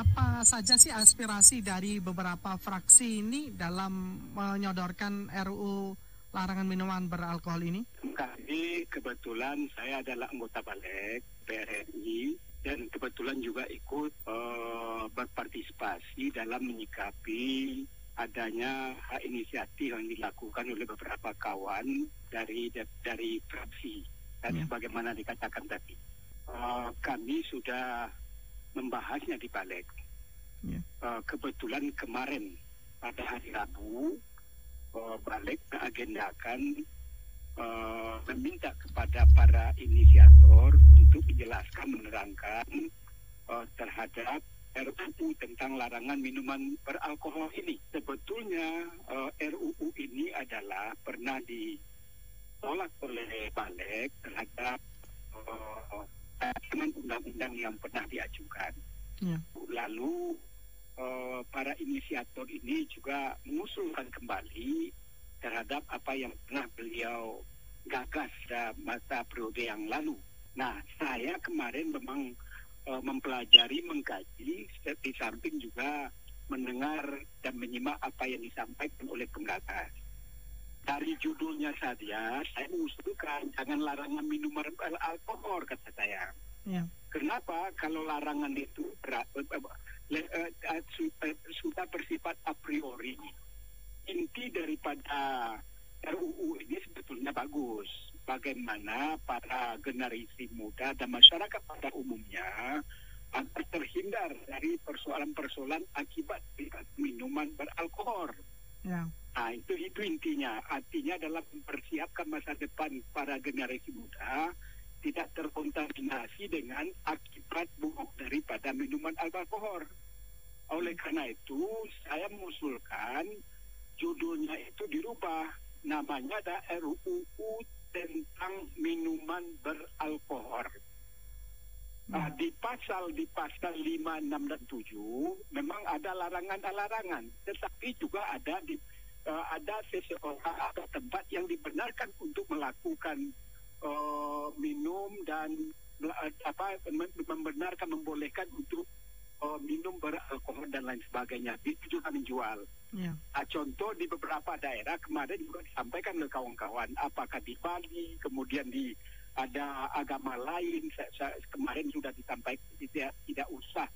apa saja sih aspirasi dari beberapa fraksi ini dalam menyodorkan RUU larangan minuman beralkohol ini? Kami kebetulan saya adalah anggota balik PRRI dan kebetulan juga ikut uh, berpartisipasi dalam menyikapi adanya hak inisiatif yang dilakukan oleh beberapa kawan dari dari fraksi dan hmm. sebagaimana dikatakan tadi uh, kami sudah membahasnya di balik yeah. uh, kebetulan kemarin pada hari Rabu uh, balik mengagendakan uh, meminta kepada para inisiator untuk menjelaskan menerangkan uh, terhadap RUU tentang larangan minuman beralkohol ini. Sebetulnya uh, RUU ini adalah pernah ditolak oleh Balik terhadap uh, undang-undang yang pernah diajukan. Yeah. Lalu uh, para inisiator ini juga mengusulkan kembali terhadap apa yang pernah beliau gagas pada masa periode yang lalu. Nah, saya kemarin memang uh, mempelajari, mengkaji, di samping juga mendengar dan menyimak apa yang disampaikan oleh penggagas. Dari judulnya saja, saya mengusulkan jangan larangan minuman alkohol, kata saya. Ya. Kenapa? Kalau larangan itu berat, uh, uh, sudah bersifat a priori. Inti daripada RUU ini sebetulnya bagus. Bagaimana para generasi muda dan masyarakat pada umumnya agar terhindar dari persoalan-persoalan akibat minuman beralkohol. Ya. Nah, itu itu intinya. Artinya adalah mempersiapkan masa depan para generasi muda tidak terkontaminasi dengan akibat buruk daripada minuman alkohol. Oleh karena itu, saya mengusulkan judulnya itu dirubah. Namanya ada RUU tentang minuman beralkohol. Nah, di pasal di pasal 5, 6 dan 7 memang ada larangan-larangan, tetapi juga ada di uh, ada seseorang atau tempat yang dibenarkan untuk melakukan uh, minum dan uh, apa membenarkan membolehkan untuk uh, minum beralkohol dan lain sebagainya itu juga menjual. Yeah. Nah, contoh di beberapa daerah kemarin juga disampaikan oleh kawan-kawan apakah di Bali kemudian di ada agama lain saya, saya, kemarin sudah disampaikan tidak tidak usah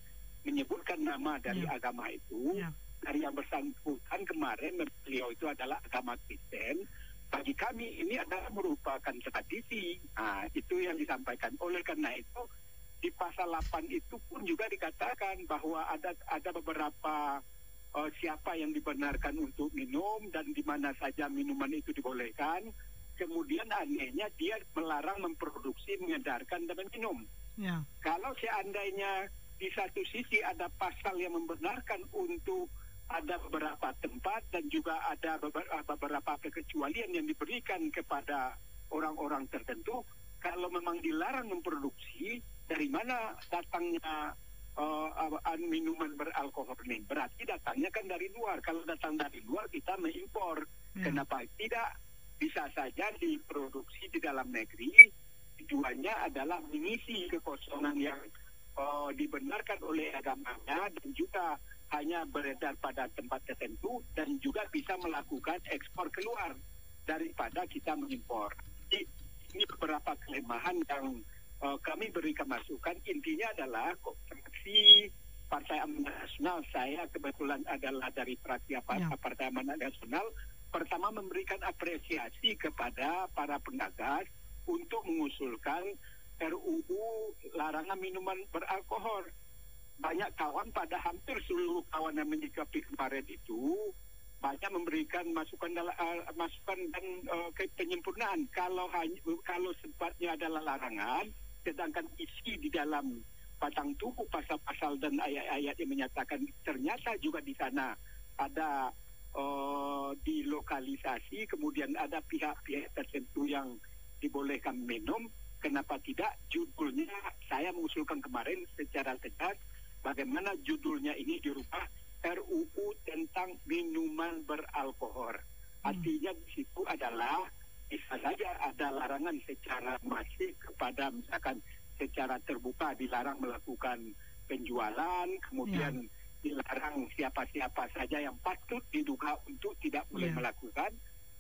menyebutkan nama dari yeah. agama itu. Yeah. Dari yang bersangkutan kemarin beliau itu adalah agama Kristen bagi kami ini adalah merupakan tradisi. Nah, itu yang disampaikan. Oleh karena itu di pasal 8 itu pun juga dikatakan bahwa ada ada beberapa uh, siapa yang dibenarkan untuk minum dan di mana saja minuman itu dibolehkan. Kemudian anehnya dia melarang memproduksi, mengedarkan dan minum. Ya. Kalau seandainya di satu sisi ada pasal yang membenarkan untuk ada beberapa tempat dan juga ada beberapa kekecualian yang diberikan kepada orang-orang tertentu. Kalau memang dilarang memproduksi dari mana datangnya uh, minuman beralkohol ini? Berarti datangnya kan dari luar. Kalau datang dari luar kita mengimpor. Hmm. kenapa? Tidak. Bisa saja diproduksi di dalam negeri. Tujuannya adalah mengisi kekosongan yang uh, dibenarkan oleh agamanya dan juga hanya beredar pada tempat tertentu dan juga bisa melakukan ekspor keluar daripada kita mengimpor. Jadi, ini beberapa kelemahan yang uh, kami berikan masukan. Intinya adalah fraksi Partai Amanat Nasional, saya kebetulan adalah dari fraksi ya. Partai Amanat Nasional, pertama memberikan apresiasi kepada para penggagas untuk mengusulkan RUU larangan minuman beralkohol banyak kawan pada hampir seluruh kawan yang menyikapi kemarin itu banyak memberikan masukan dalam uh, masukan dan uh, penyempurnaan. Kalau hanya kalau sempatnya adalah larangan sedangkan isi di dalam batang tubuh pasal-pasal dan ayat-ayat yang menyatakan ternyata juga di sana ada uh, dilokalisasi kemudian ada pihak-pihak tertentu yang dibolehkan minum. Kenapa tidak? Judulnya saya mengusulkan kemarin secara tegas bagaimana judulnya ini dirubah RUU tentang minuman beralkohol. Hmm. Artinya di situ adalah bisa saja ada larangan secara masif kepada misalkan secara terbuka dilarang melakukan penjualan, kemudian yeah. dilarang siapa-siapa saja yang patut diduga untuk tidak boleh yeah. melakukan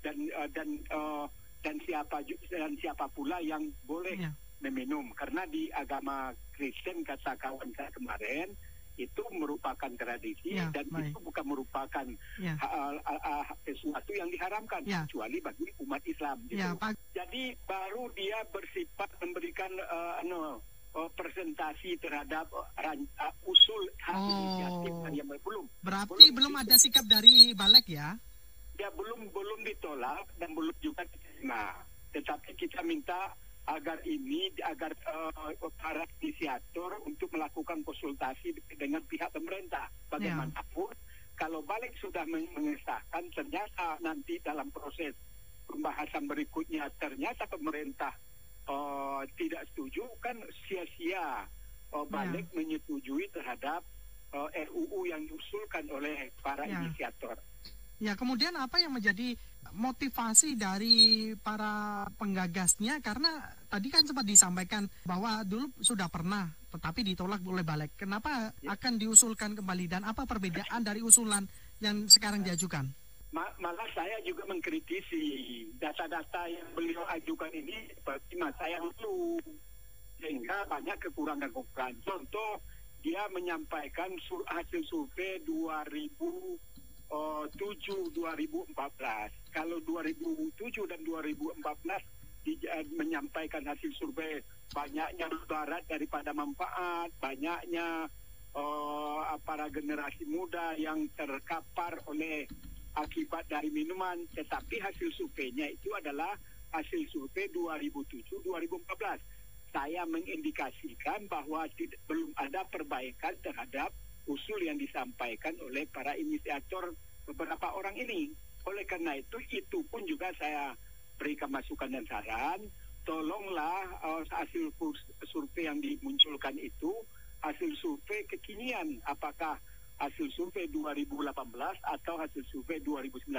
dan uh, dan uh, dan siapa dan siapa pula yang boleh yeah. Meminum karena di agama Kristen kata kawan saya kemarin itu merupakan tradisi ya, dan baik. itu bukan merupakan ya. uh, uh, uh, sesuatu yang diharamkan ya. kecuali bagi umat Islam. Gitu. Ya, Pak. Jadi baru dia bersifat memberikan uh, no, uh, presentasi terhadap uh, uh, usul hak oh. inisiatif yang belum. Berarti belum, belum ada sikap dari balik ya? Ya belum belum ditolak dan belum juga diterima. Tetapi kita minta agar ini agar uh, para inisiator untuk melakukan konsultasi dengan pihak pemerintah bagaimanapun yeah. kalau balik sudah mengesahkan ternyata nanti dalam proses pembahasan berikutnya ternyata pemerintah uh, tidak setuju kan sia-sia uh, balik yeah. menyetujui terhadap uh, RUU yang diusulkan oleh para yeah. inisiator. Ya kemudian apa yang menjadi motivasi dari para penggagasnya karena tadi kan sempat disampaikan bahwa dulu sudah pernah tetapi ditolak oleh balik. Kenapa ya. akan diusulkan kembali dan apa perbedaan dari usulan yang sekarang diajukan? malah saya juga mengkritisi data-data yang beliau ajukan ini seperti masa yang lalu sehingga banyak kekurangan-kekurangan. Contoh dia menyampaikan hasil survei 2000 uh, 7 2014. Kalau 2007 dan 2014 di, uh, menyampaikan hasil survei banyaknya barat daripada manfaat, banyaknya uh, para generasi muda yang terkapar oleh akibat dari minuman, tetapi hasil surveinya itu adalah hasil survei 2007-2014. Saya mengindikasikan bahwa tidak, belum ada perbaikan terhadap usul yang disampaikan oleh para inisiator beberapa orang ini. Oleh karena itu, itu pun juga saya berikan masukan dan saran, tolonglah uh, hasil survei yang dimunculkan itu hasil survei kekinian, apakah hasil survei 2018 atau hasil survei 2019.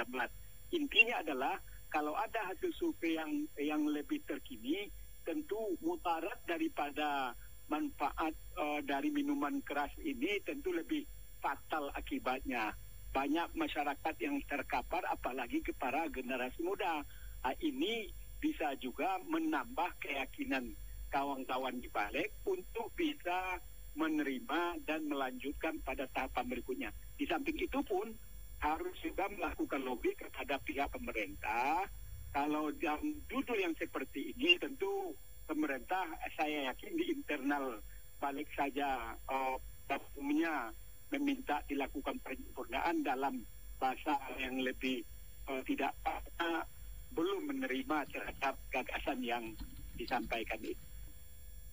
Intinya adalah kalau ada hasil survei yang yang lebih terkini, tentu mutarat daripada manfaat uh, dari minuman keras ini tentu lebih fatal akibatnya. Banyak masyarakat yang terkapar apalagi kepada generasi muda. Nah, ini bisa juga menambah keyakinan kawan-kawan di balik untuk bisa menerima dan melanjutkan pada tahapan berikutnya. Di samping itu pun harus juga melakukan lobby kepada pihak pemerintah. Kalau jam judul yang seperti ini tentu pemerintah saya yakin di internal balik saja uh, umumnya meminta dilakukan penyempurnaan dalam bahasa yang lebih uh, tidak uh, belum menerima terhadap gagasan yang disampaikan itu.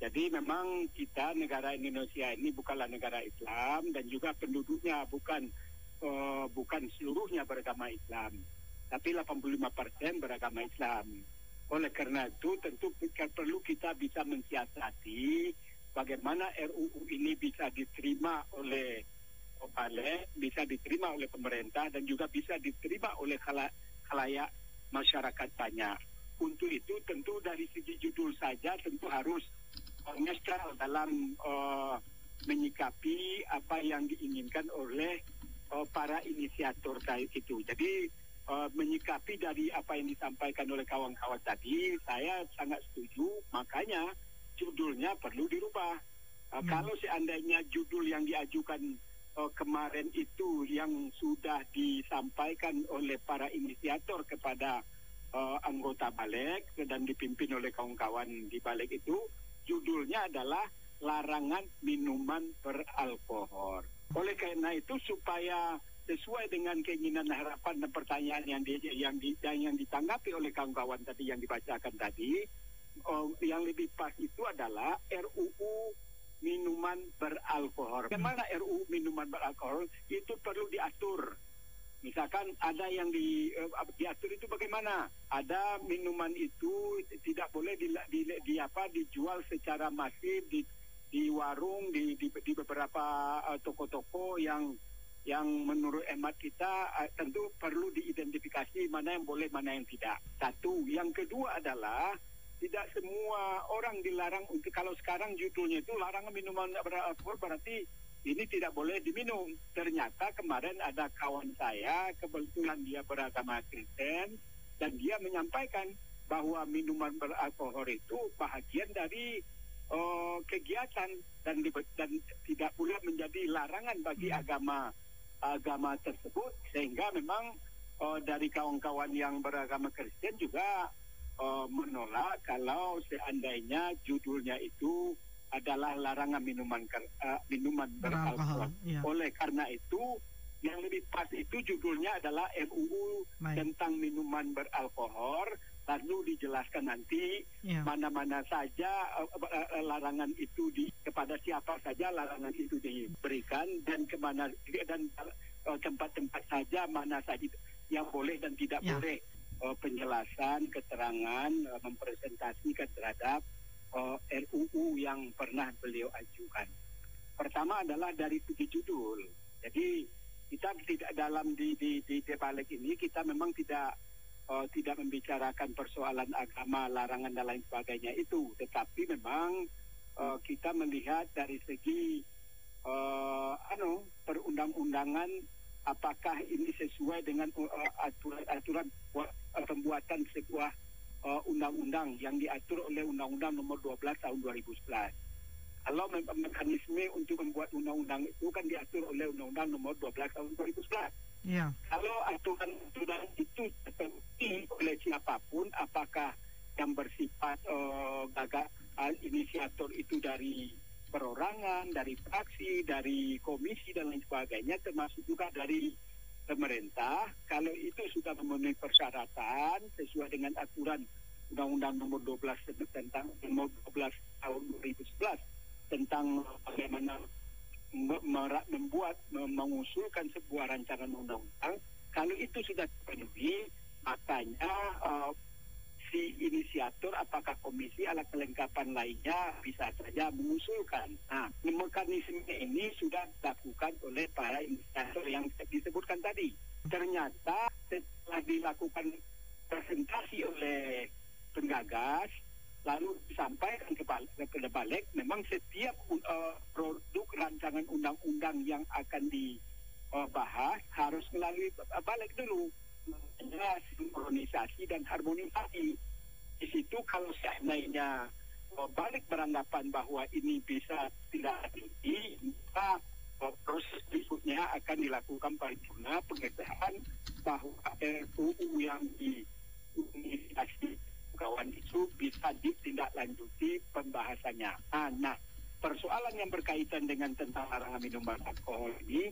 Jadi memang kita negara Indonesia ini bukanlah negara Islam dan juga penduduknya bukan uh, bukan seluruhnya beragama Islam, tapi 85% beragama Islam. Oleh karena itu tentu perlu kita bisa mensiasati bagaimana RUU ini bisa diterima oleh Opale, bisa diterima oleh pemerintah dan juga bisa diterima oleh khalayak masyarakat banyak. Untuk itu tentu dari segi judul saja tentu harus netral dalam uh, menyikapi apa yang diinginkan oleh uh, para inisiator itu. Jadi uh, menyikapi dari apa yang disampaikan oleh kawan-kawan tadi, saya sangat setuju. Makanya judulnya perlu dirubah. Uh, hmm. Kalau seandainya judul yang diajukan uh, kemarin itu yang sudah disampaikan oleh para inisiator kepada uh, anggota balik dan dipimpin oleh kawan-kawan di balik itu, judulnya adalah larangan minuman beralkohol. Oleh karena itu supaya sesuai dengan keinginan harapan dan pertanyaan yang di, yang di, yang ditanggapi oleh kawan-kawan tadi yang dibacakan tadi oh, yang lebih pas itu adalah RUU minuman beralkohol. Bagaimana RUU minuman beralkohol itu perlu diatur. Misalkan ada yang di uh, diatur itu bagaimana? Ada minuman itu tidak boleh di, di, di apa dijual secara masif di di warung di di, di beberapa uh, toko-toko yang yang menurut emat kita uh, tentu perlu diidentifikasi mana yang boleh mana yang tidak. Satu, yang kedua adalah tidak semua orang dilarang untuk kalau sekarang judulnya itu larangan minuman beralkohol berarti ini tidak boleh diminum. Ternyata kemarin ada kawan saya kebetulan dia beragama Kristen dan dia menyampaikan bahwa minuman beralkohol itu bahagian dari uh, kegiatan dan dan tidak pula menjadi larangan bagi hmm. agama agama tersebut sehingga memang uh, dari kawan-kawan yang beragama Kristen juga uh, menolak kalau seandainya judulnya itu adalah larangan minuman uh, minuman beralkohol. Ya. Oleh karena itu yang lebih pas itu judulnya adalah RUU tentang minuman beralkohol lalu dijelaskan nanti ya. mana-mana saja uh, uh, larangan itu di kepada siapa saja larangan itu diberikan dan ke mana dan tempat-tempat uh, saja mana saja yang boleh dan tidak ya. boleh uh, penjelasan, keterangan, uh, mempresentasikan terhadap uh, RUU yang pernah beliau ajukan. Pertama adalah dari segi judul. Jadi kita tidak dalam di di di, di balik ini kita memang tidak uh, tidak membicarakan persoalan agama, larangan dan lain sebagainya itu, tetapi memang uh, kita melihat dari segi uh, anu perundang-undangan apakah ini sesuai dengan uh, uh, pembuatan sebuah uh, undang-undang yang diatur oleh Undang-Undang Nomor 12 Tahun 2011. Kalau me mekanisme untuk membuat undang-undang itu kan diatur oleh Undang-Undang Nomor 12 Tahun 2011. Ya. Kalau aturan-aturan itu tertentu oleh siapa pun, apakah yang bersifat uh, gagak uh, inisiator itu dari perorangan, dari fraksi, dari komisi dan lain sebagainya, termasuk juga dari pemerintah kalau itu sudah memenuhi persyaratan sesuai dengan aturan Undang-Undang Nomor 12 tentang Nomor 12 tahun 2011 tentang bagaimana membuat mengusulkan sebuah rancangan undang-undang kalau itu sudah terpenuhi makanya uh, si inisiator apakah komisi alat kelengkapan lainnya bisa saja mengusulkan. Nah, mekanisme ini sudah dilakukan oleh para inisiator yang disebutkan tadi. Ternyata setelah dilakukan presentasi oleh penggagas, lalu disampaikan ke balik, memang setiap uh, produk rancangan undang-undang yang akan dibahas harus melalui balik dulu sinkronisasi dan harmonisasi. Di situ kalau seandainya balik beranggapan bahwa ini bisa tidak tinggi, maka proses berikutnya akan dilakukan paripurna pengesahan bahwa RUU yang diinisiasi kawan itu bisa ditindaklanjuti pembahasannya. Nah, nah, persoalan yang berkaitan dengan tentang larangan minuman alkohol ini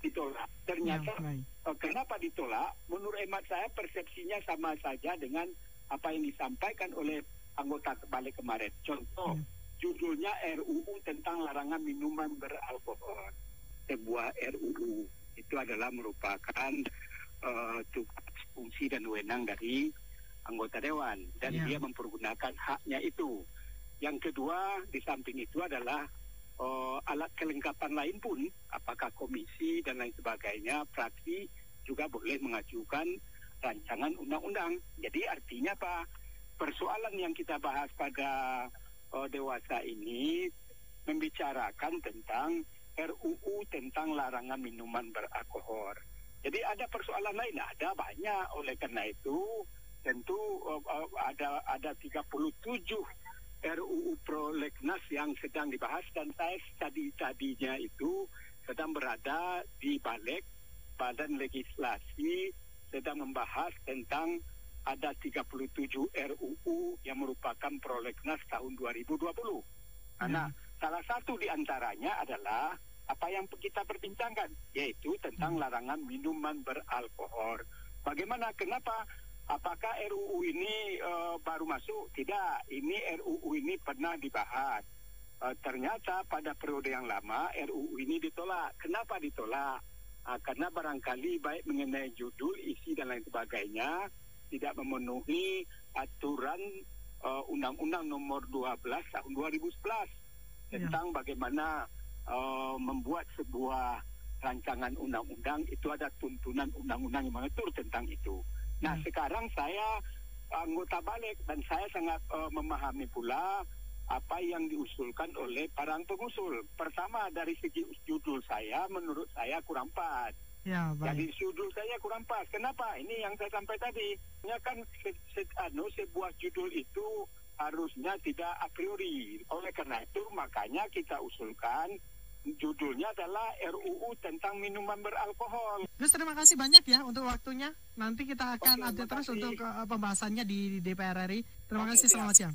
ditolak. Ternyata ya, uh, kenapa ditolak? Menurut emat saya persepsinya sama saja dengan apa yang disampaikan oleh anggota balik kemarin. Contoh, ya. judulnya RUU tentang larangan minuman beralkohol. Sebuah RUU itu adalah merupakan uh, tugas fungsi dan wewenang dari anggota dewan dan ya. dia mempergunakan haknya itu. Yang kedua di samping itu adalah uh, alat kelengkapan lain pun, apakah komisi dan lain sebagainya, fraksi juga boleh mengajukan rancangan undang-undang. Jadi artinya apa? Persoalan yang kita bahas pada uh, dewasa ini membicarakan tentang RUU tentang larangan minuman beralkohol. Jadi ada persoalan lain, ada banyak. Oleh karena itu tentu uh, ada ada 37 RUU Prolegnas yang sedang dibahas dan saya tadi-tadinya itu sedang berada di balik badan legislasi sedang membahas tentang ada 37 RUU yang merupakan prolegnas tahun 2020. Karena hmm. salah satu di antaranya adalah apa yang kita perbincangkan, yaitu tentang hmm. larangan minuman beralkohol. Bagaimana, kenapa Apakah RUU ini uh, baru masuk? Tidak, ini RUU ini pernah dibahas. Uh, ternyata pada periode yang lama RUU ini ditolak. Kenapa ditolak? Uh, karena barangkali baik mengenai judul, isi dan lain sebagainya tidak memenuhi aturan Undang-Undang Nomor 12 tahun 2011 ya. tentang bagaimana uh, membuat sebuah rancangan undang-undang itu ada tuntunan undang-undang yang mengatur tentang itu. Nah hmm. sekarang saya anggota balik dan saya sangat uh, memahami pula apa yang diusulkan oleh para pengusul. Pertama dari segi judul saya, menurut saya kurang pas. Ya, baik. Jadi judul saya kurang pas. Kenapa? Ini yang saya sampai tadi. Ya kan se, se, anu, sebuah judul itu harusnya tidak a priori. Oleh karena itu makanya kita usulkan judulnya adalah RUU tentang minuman beralkohol. Gus terima kasih banyak ya untuk waktunya. Nanti kita akan Oke, update terus untuk uh, pembahasannya di DPR RI. Terima Oke, kasih. Selamat siang.